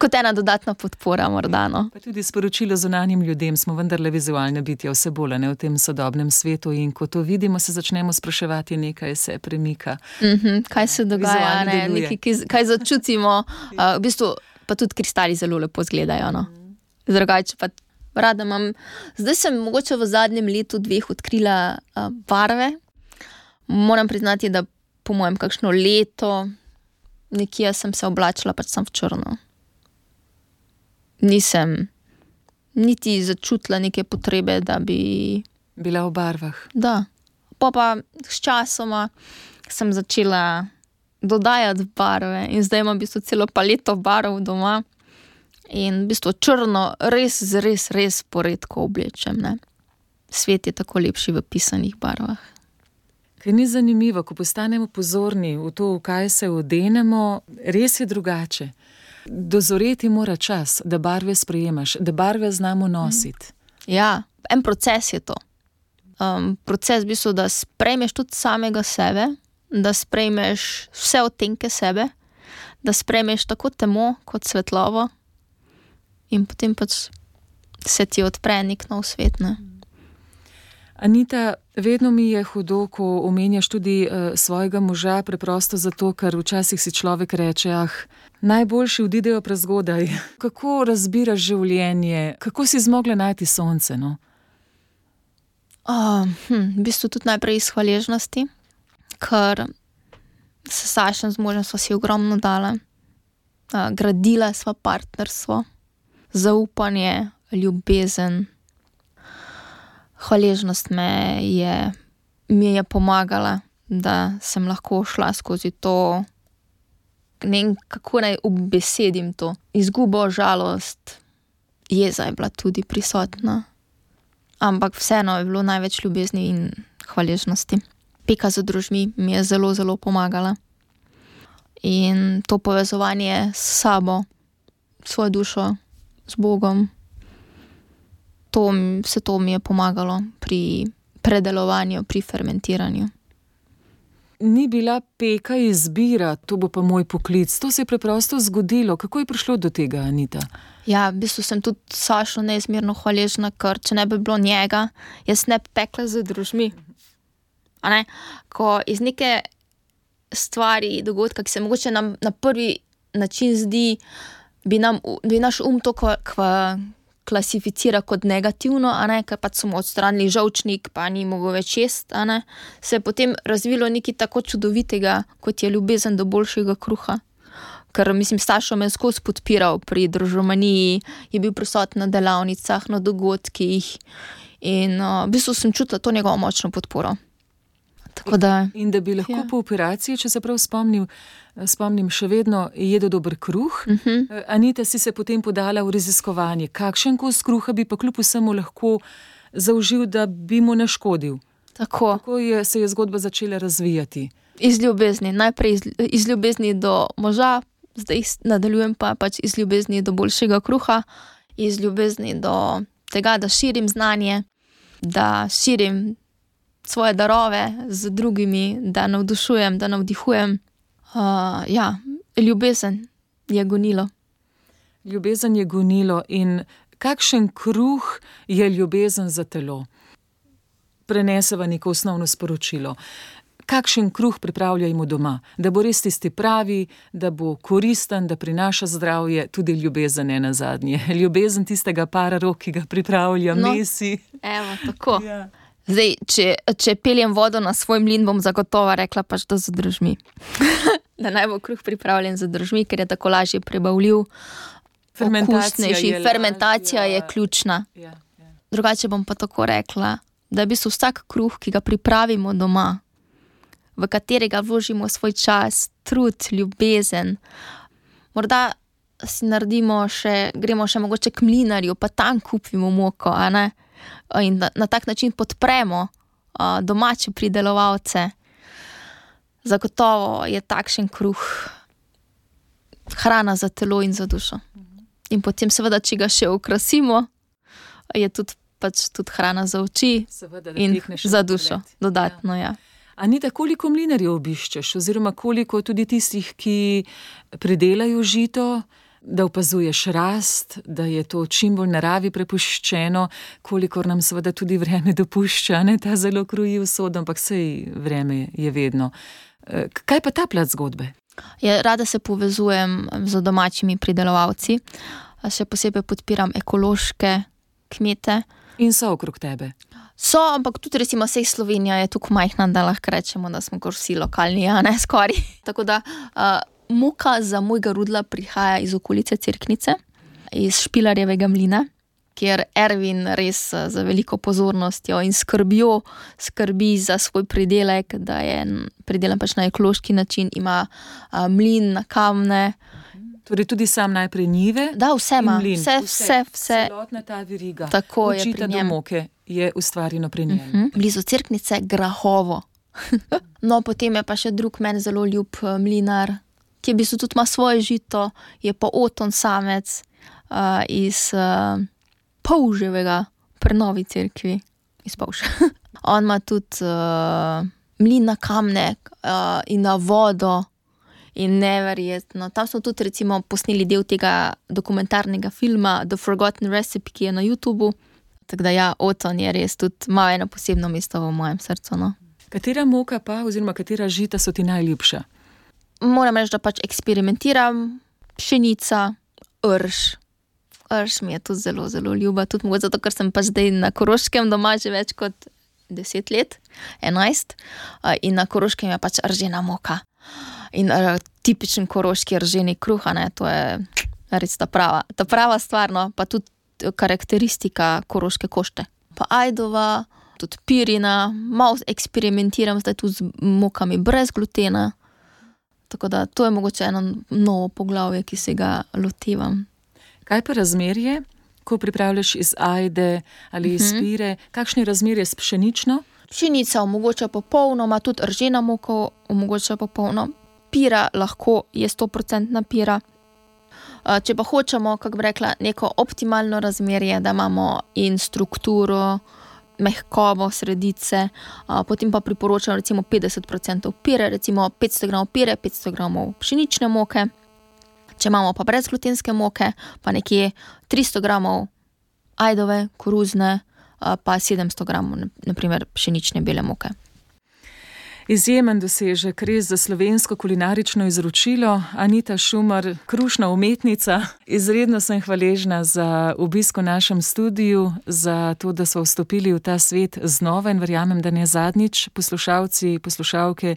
kot ena dodatna podpora, morda. No. Pa tudi sporočilo zunanjim ljudem, smo vendarle vizualne bitja, vse bolj ne v tem sodobnem svetu. In ko to vidimo, se začnemo spraševati, nekaj se premika. Mm -hmm, kaj se dogaja, ne, nekaj, ki, kaj začutimo. Uh, v bistvu pa tudi kristali zelo lepo izgledajo. No. Drugače pa rada imam. Zdaj sem mogoče v zadnjem letu, dveh odkrila uh, barve. Moram priznati, da po mojem, kakšno leto, nekje sem se oblačila, pač sem v črno. Nisem niti začutila neke potrebe, da bi Bila v barvah. Da. Pa pa s časoma sem začela dodajati barve in zdaj imam v bistvu celo paleto barv doma. In v bistvu črno res, res, res poredko oblečem. Ne? Svet je tako lepši v pisanih barvah. Ker ni zanimivo, ko postanemo pozorni v to, v kaj se odenemo, res je drugače. Dozoreti mora čas, da barve sprejemaš, da barve znamo nositi. Ja, en proces je to. Um, proces v bistvu, da sprejmeš tudi samega sebe, da sprejmeš vse odtenke sebe, da sprejmeš tako temo kot svetlobo, in potem pač se ti odpre nek nov svet. Ne? Anita, vedno mi je hudo, ko omenjaš tudi uh, svojega moža, preprosto zato, ker včasih si človek reče: Ah, najboljši odidejo prezgodaj. Kako razbiraš življenje, kako si zmogla najti sonce? No? Uh, hm, v bistvu tudi najprej iz hvaležnosti, ker s Sašem z možem smo si ogromno dala, uh, gradila sva partnerstvo, zaupanje, ljubezen. Hvaležnost me je, mi je pomagala, da sem lahko šla skozi to. Ne vem, kako naj obesedim to. Izgubo, žalost, jeza je bila tudi prisotna ampak vseeno je bilo največ ljubezni in hvaležnosti. Peka za družmi mi je zelo, zelo pomagala. In to povezovanje s sabo, svojo dušo, s Bogom, to, vse to mi je pomagalo pri predelovanju, pri fermentiranju. Ni bila peka izbira, to bo pa moj poklic. To se je preprosto zgodilo. Kako je prišlo do tega, Anita? Ja, v bistvu sem tudi Sašu neizmerno hvaležna, ker če ne bi bilo njega, jaz ne bi pekla za družmi. Ne? Ko iz neke stvari, dogodka, ki se mogoče nam na prvi način zdi, bi, nam, bi naš um to kva, kva, klasificira kot negativno, a ne, ker pač smo odstranili žolčnik, pa ni mogel več jesti, se je potem razvilo nekaj tako čudovitega, kot je ljubezen do boljšega kruha. Ker mislim, Stašo me je skozi podpiral pri družbeniji, je bil prisoten na delavnicah, na dogodkih in uh, v bistvu sem čutila to njegovo močno podporo. Tako da, In da bi lahko Ja. po operaciji, če se prav spomnim, spomnim še vedno jedel dober kruh. uh -huh. Eh, Anita si se potem podala v raziskovanje, kakšen kos kruha bi pa kljub vsemu lahko zaužil, da bi mu naškodil. tako. Kako je, se je zgodba začela razvijati? Iz ljubezni, najprej iz, iz ljubezni do moža, zdaj nadaljujem pa pač iz ljubezni do boljšega kruha, iz ljubezni do tega, da širim znanje, da širim svoje darove z drugimi, da navdušujem, da navdihujem. Uh, ja, ljubezen je gonilo. Ljubezen je gonilo in kakšen kruh je ljubezen za telo? Preneseva neko osnovno sporočilo. Kakšen kruh pripravljajmo doma, da bo res tisti pravi, da bo koristen, da prinaša zdravje, tudi ljubezen ne na zadnje. Ljubezen tistega para rok, ki ga pripravlja, No. mesi. Evo, tako. Ja. Zdaj, če, če peljem vodo na svoj mlin, bom zagotovo rekla, pač, da za držmi. da naj bo kruh pripravljen za držmi, ker je tako lažje prebavljiv. Fermentacija okusnejši. je Fermentacija je lažja. ključna. Ja, ja. Drugače bom pa tako rekla, da je v bistvu vsak kruh, ki ga pripravimo doma, v katerega vložimo svoj čas, trud, ljubezen. Morda si naredimo še, gremo še mogoče k mlinarju, pa tam kupimo moko, a ne? In da, na tak način podpremo uh, domače pridelovalce. Zagotovo je takšen kruh hrana za telo in za dušo. In potem, seveda, če ga še okrasimo, je tudi, pač tudi hrana za oči Seveda, da in za na dušo, pogled. dodatno. Ja. Anita, koliko mlinarjev obiščeš, oziroma koliko tudi tistih, ki pridelajo žito, da opazuješ rast, da je to čim bolj naravi prepuščeno, kolikor nam seveda tudi vreme dopušča, ne ta zelo kruji usod, ampak sej vreme je vedno. Eh, Kaj pa ta plat zgodbe? Ja, rada se povezujem z domačimi pridelovalci, še posebej podpiram ekološke kmete. In so okrog tebe. So, ampak tudi recimo sej Slovenija je tako majhna, da lahko rečemo, da smo kot vsi lokalni, a ne skoraj. Tako da uh, muka za mojega rudla prihaja iz okolice Cerknice, iz Špilarjevega mlina, kjer Ervin res uh, z veliko pozornostjo in skrbjo skrbi za svoj pridelek, da je pridelan pač na ekološki način, ima uh, mlin na kamne. Torej, tudi sam najprej njive. Da, vse ima, vse, vse, vse. Celotna ta veriga. Tako je Učita pri do moke je ustvarjeno pri njem. Hm? Blizu crknice Grahovo. no, potem je pa še drug meni zelo ljub eh, mlinar, ki v bistvu tudi ima svoje žito, je pa Oton samec uh, iz uh, Povževega, prenovi cerkvi, iz Povža. On ima tudi uh, mlin na kamne uh, in na vodo. In neverjetno. Tam smo tudi recimo, posneli del tega dokumentarnega filma The Forgotten Recipe, ki je na YouTubu. Tako da, ja, Oton je res tudi ima eno posebno mesto v mojem srcu. No. Katera moka pa, oziroma katera žita so ti najljubša? Moram reči, da pač eksperimentiram, pšenica, rž. Rž mi je tudi zelo, zelo ljuba, tudi mogoče zato, ker sem pa zdaj na Koroškem doma že več kot 10 let, 11, uh, in na Koroškem je pač ržena moka. In uh, tipičen koroški rženi kruh, ne, to je res ta prava, ta prava stvar, no, pa tudi karakteristika koroške košte. Pa ajdova, tudi pirina, malo eksperimentiram zdaj tudi z mokami brez glutena. Tako da to je mogoče eno novo poglavje, ki se ga lotevam. Kaj pa razmerje, ko pripravljaš iz ajde ali iz Mhm. pire, kakšno je razmerje s pšenično? Pšenica omogoča popolnoma, tudi ržena moka omogoča popolno. Pira lahko je 100% pira. Uh, Če pa hočemo, kako bi rekla, neko optimalno razmerje, da imamo in strukturo, mehkobo, sredice, uh, potem pa priporočam recimo 50% pire, recimo 500 g pire, 500 g pšenične moke. Če imamo pa brezglutenske moke, pa nekje 300 g ajdove, koruzne, uh, pa 700 g naprimer pšenične bele moke. Izjemen dosežek, res za slovensko kulinarično izročilo. Anita Šumar, krušna umetnica. Izredno sem hvaležna za obisk v našem studiu, za to, da so vstopili v ta svet znova in verjamem, da ne zadnjič. Poslušalci, poslušalke,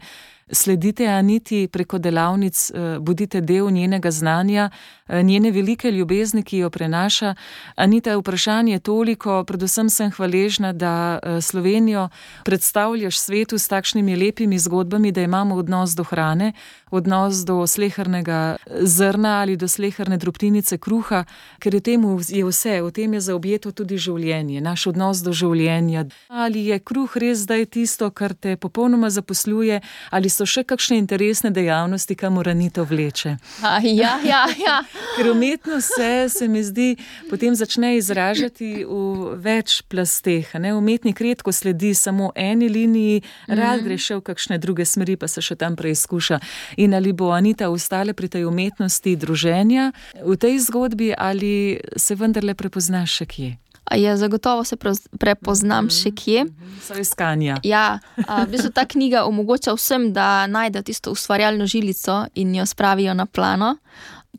sledite Aniti preko delavnic, eh, bodite del njenega znanja, eh, njene velike ljubezni, ki jo prenaša. Anita, vprašanje je toliko, predvsem sem hvaležna, da eh, Slovenijo predstavljaš svetu s takšnimi lepimi zgodbami, da imamo odnos do hrane, odnos do slehernega zrna ali do sleherne drobtinice kruha, ker v tem je vse, v tem je zaobjeto tudi življenje, naš odnos do življenja. Ali je kruh res zdaj tisto, kar te popolnoma zaposluje, ali so še kakšne interesne dejavnosti, kamor Anita vleče? A, ja, ja, ja. Ker umetnost se, se mi zdi, potem začne izražati v več plasteh. Ne? Umetnik redko sledi samo eni liniji, rad gre še v kakšne druge smeri, pa se še tam preizkuša. In ali bo Anita ostala pri tej umetnosti druženja v tej zgodbi, ali se vendarle prepoznaš še kje? A Ja, zagotovo se pre, prepoznam še kje. So iskanja. Ja, a, v bistvu ta knjiga omogoča vsem, da najdejo tisto ustvarjalno žilico in jo spravijo na plano.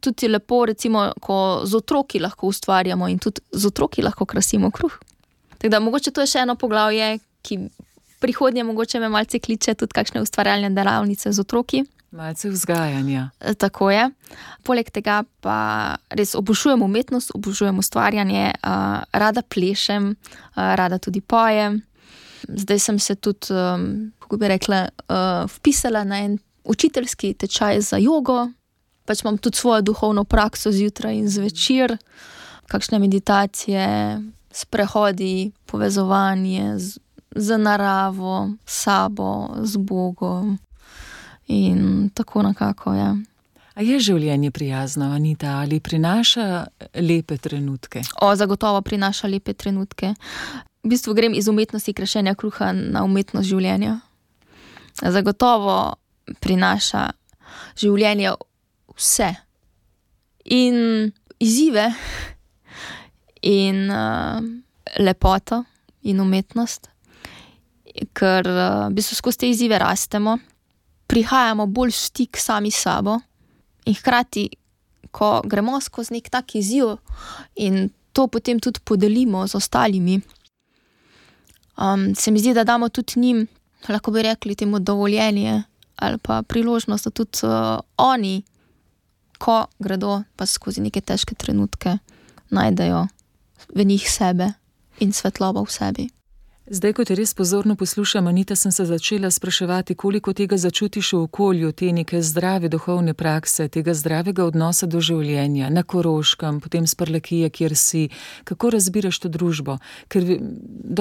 Tudi je lepo, recimo, ko z otroki lahko ustvarjamo in tudi z otroki lahko krasimo kruh. Tako da mogoče to je še eno poglavje, ki prihodnje mogoče me malce kliče tudi kakšne ustvarjalne delavnice z otroki. Malce vzgajanja. E, Tako je. Poleg tega pa res obožujem umetnost, obožujem ustvarjanje, uh, rada plešem, uh, rada tudi pojem. Zdaj sem se tudi, kako bi rekla, vpisala na en učiteljski tečaj za jogo, pač imam tudi svojo duhovno prakso zjutraj in zvečer, kakšne meditacije, sprehodi, povezovanje z, z naravo, s sabo, z Bogom. In tako nekako je. A je življenje prijazno, Anita, ali prinaša lepe trenutke? O, zagotovo prinaša lepe trenutke. V bistvu grem iz umetnosti krešenja kruha na umetnost življenja. Zagotovo prinaša življenje vse in izzive, in uh, lepoto, in umetnost, ker uh, v bistvu skozi te izzive rastemo, prihajamo bolj v stik sami s sabo in hkrati, ko gremo skozi nek tak izziv in to potem tudi podelimo z ostalimi. Um, se mi zdi, da damo tudi njim, lahko bi rekli, temu dovoljenje ali pa priložnost, da tudi uh, oni, ko gredo pa skozi neke težke trenutke, najdejo v njih sebe in svetlobo v sebi. Zdaj, ko te res pozorno poslušam, Anita, sem se začela spraševati, koliko tega začutiš v okolju, te neke zdrave duhovne prakse, tega zdravega odnosa do življenja, na Koroškem, potem s Prlekije, kjer si, kako razbiraš to družbo. Ker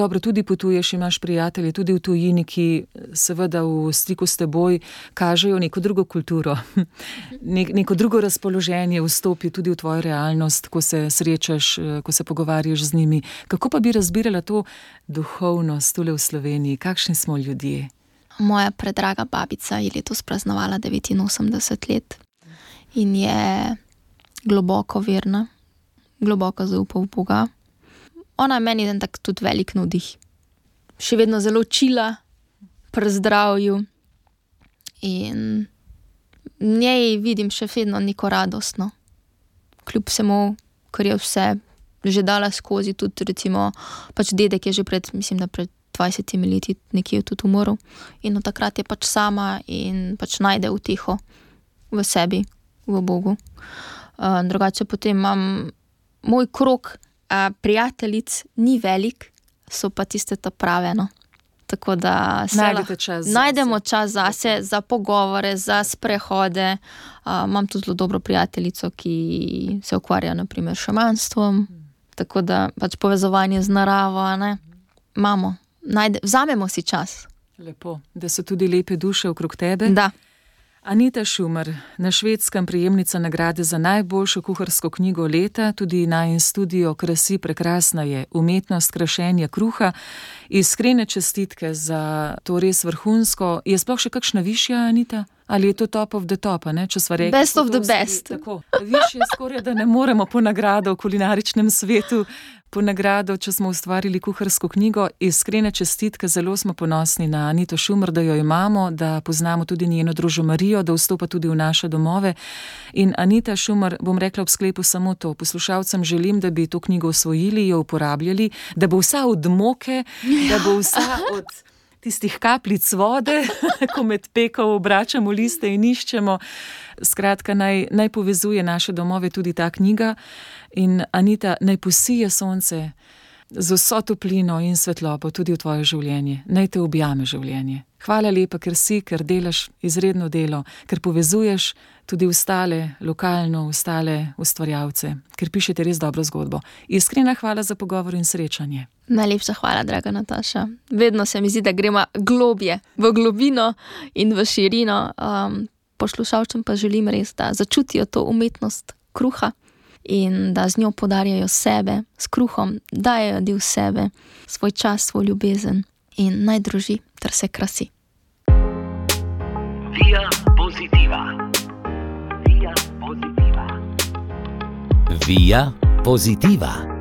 dobro tudi potuješ, imaš prijatelje tudi v tujini, ki seveda v stiku s teboj kažejo neko drugo kulturo, Nek, neko drugo razpoloženje, vstopi tudi v tvojo realnost, ko se srečaš, ko se pogovarjaš z njimi. Kako pa bi razbirala to duhovno? Duhovnost tukaj v Sloveniji, kakšni smo ljudje? Moja predraga babica je letos praznovala 89 let in je globoko verna, globoko zaupa v Boga. Ona je meni en tak tudi velik nudih. Še vedno zelo čila, pri zdravju in njej vidim še vedno neko radostno, kljub vsemu, kar je vse že dala skozi, tudi recimo, pač dedek je že pred, mislim, da pred 20 leti nekje tudi umrl in od takrat je pač sama in pač najde utiho v sebi, v Bogu. Uh, drugače potem imam moj krok uh, prijateljic, ni velik, so pa tiste ta prave. No. Tako da najdemo čas, najdemo čas zase, za pogovore, za sprehode. Uh, imam tudi zelo dobro prijateljico, ki se ukvarja naprimer s šamanstvom. Mm tako da pač povezovanje z naravo, ne, imamo, najde, vzamemo si čas. Lepo, da so tudi lepe duše okrog tebe. Da. Anita Šumer, na švedskem prijemnica nagrade za najboljšo kuharsko knjigo leta, tudi na in studio Krasi prekrasna je umetnost krašenja kruha. Iskrene čestitke za to res vrhunsko. Je sploh še kakšna višja, Anita? Ali je to top of the top, ne? če smo rekli? Best of the best. Više je skoraj, da ne moremo po nagrado v kulinaričnem svetu, po nagrado, če smo ustvarili kuharsko knjigo. Iskrene čestitke, zelo smo ponosni na Anito Šumr, da jo imamo, da poznamo tudi njeno družbo Marijo, da vstopa tudi v naše domove. In Anita Šumr, bom rekla ob sklepu samo to, poslušalcem želim, da bi to knjigo osvojili, jo uporabljali, da bo vsa od moke, da bo vsa od tistih kapljic vode, ko med peko obračamo liste in iščemo. Skratka, naj, naj povezuje naše domove tudi ta knjiga in Anita naj posije sonce z vso toplino in svetlobo tudi v tvoje življenje, naj te objame življenje. Hvala lepa, ker si, ker delaš izredno delo, ker povezuješ tudi ostale, lokalno, ostale ustvarjalce, ker pišete res dobro zgodbo. Iskrena hvala za pogovor in srečanje. Najlepša hvala, draga Nataša. Vedno se mi zdi, da gremo globje, v globino in v širino. Um, Poslušalcem pa želim res, da začutijo to umetnost kruha in da z njo podarjajo sebe, s kruhom dajo del sebe, svoj čas, svoj ljubezen in naj druži ter se krasi. Via pozitiva. Via pozitiva. Via pozitiva.